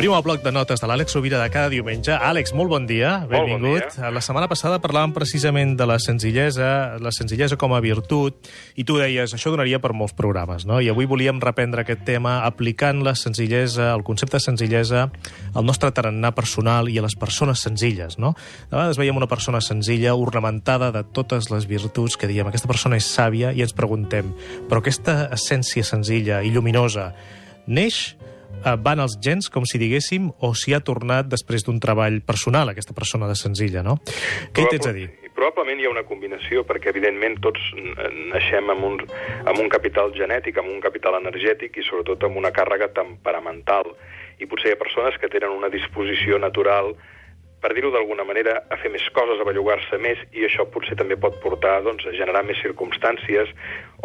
obrim el bloc de notes de l'Àlex Rovira de cada diumenge. Àlex, molt bon dia, benvingut. bon dia. La setmana passada parlàvem precisament de la senzillesa, la senzillesa com a virtut, i tu deies, això donaria per molts programes, no? I avui volíem reprendre aquest tema aplicant la senzillesa, el concepte de senzillesa, al nostre tarannà personal i a les persones senzilles, no? De vegades veiem una persona senzilla, ornamentada de totes les virtuts que diem, aquesta persona és sàvia, i ens preguntem, però aquesta essència senzilla i lluminosa neix van als gens, com si diguéssim, o si ha tornat després d'un treball personal, aquesta persona de senzilla, no? Què hi tens a dir? Probablement hi ha una combinació, perquè evidentment tots naixem amb un, amb un capital genètic, amb un capital energètic i sobretot amb una càrrega temperamental. I potser hi ha persones que tenen una disposició natural per dir-ho d'alguna manera, a fer més coses, a bellugar-se més, i això potser també pot portar doncs, a generar més circumstàncies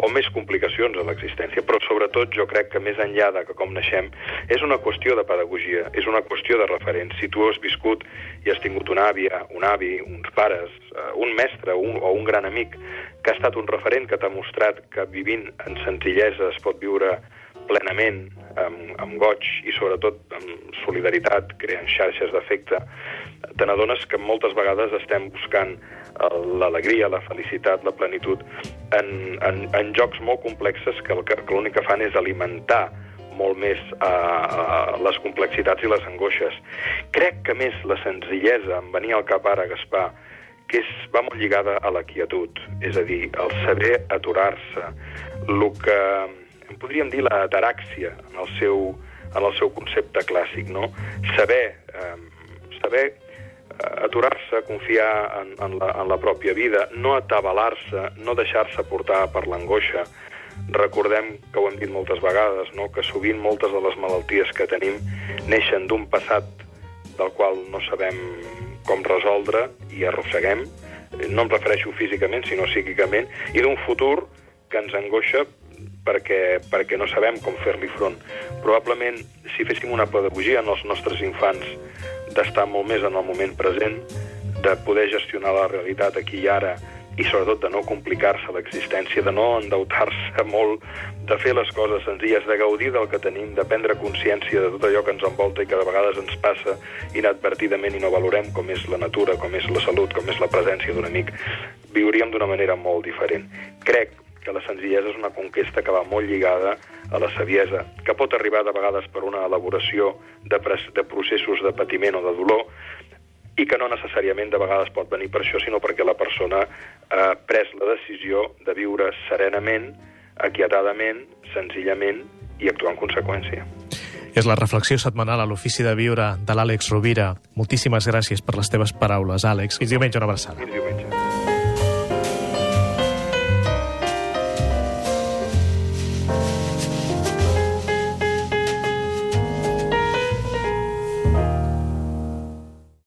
o més complicacions a l'existència. Però sobretot jo crec que més enllà de que com naixem, és una qüestió de pedagogia, és una qüestió de referents. Si tu has viscut i has tingut una àvia, un avi, uns pares, eh, un mestre un, o un gran amic que ha estat un referent que t'ha mostrat que vivint en senzillesa es pot viure plenament, amb, amb goig i sobretot amb solidaritat, creant xarxes d'afecte, te n'adones que moltes vegades estem buscant eh, l'alegria, la felicitat, la plenitud en, en, en jocs molt complexes que, el que, que l'únic fan és alimentar molt més a, a les complexitats i les angoixes. Crec que més la senzillesa, em venia al cap ara, Gaspar, que és, va molt lligada a la quietud, és a dir, el saber aturar-se, el que en podríem dir la ataràxia en el seu, en el seu concepte clàssic, no? Saber, eh, saber eh, aturar-se, confiar en, en, la, en la pròpia vida, no atabalar-se, no deixar-se portar per l'angoixa. Recordem que ho hem dit moltes vegades, no? que sovint moltes de les malalties que tenim neixen d'un passat del qual no sabem com resoldre i arrosseguem, no em refereixo físicament, sinó psíquicament, i d'un futur que ens angoixa perquè, perquè no sabem com fer-li front. Probablement, si féssim una pedagogia en els nostres infants d'estar molt més en el moment present, de poder gestionar la realitat aquí i ara, i sobretot de no complicar-se l'existència, de no endeutar-se molt, de fer les coses senzilles, de gaudir del que tenim, de prendre consciència de tot allò que ens envolta i que de vegades ens passa inadvertidament i no valorem, com és la natura, com és la salut, com és la presència d'un amic, viuríem d'una manera molt diferent. Crec que la senzillesa és una conquesta que va molt lligada a la saviesa, que pot arribar de vegades per una elaboració de, de processos de patiment o de dolor, i que no necessàriament de vegades pot venir per això, sinó perquè la persona ha pres la decisió de viure serenament, aquietadament, senzillament i actuar en conseqüència. És la reflexió setmanal a l'Ofici de Viure de l'Àlex Rovira. Moltíssimes gràcies per les teves paraules, Àlex. Fins diumenge, una abraçada. Fins diumenge.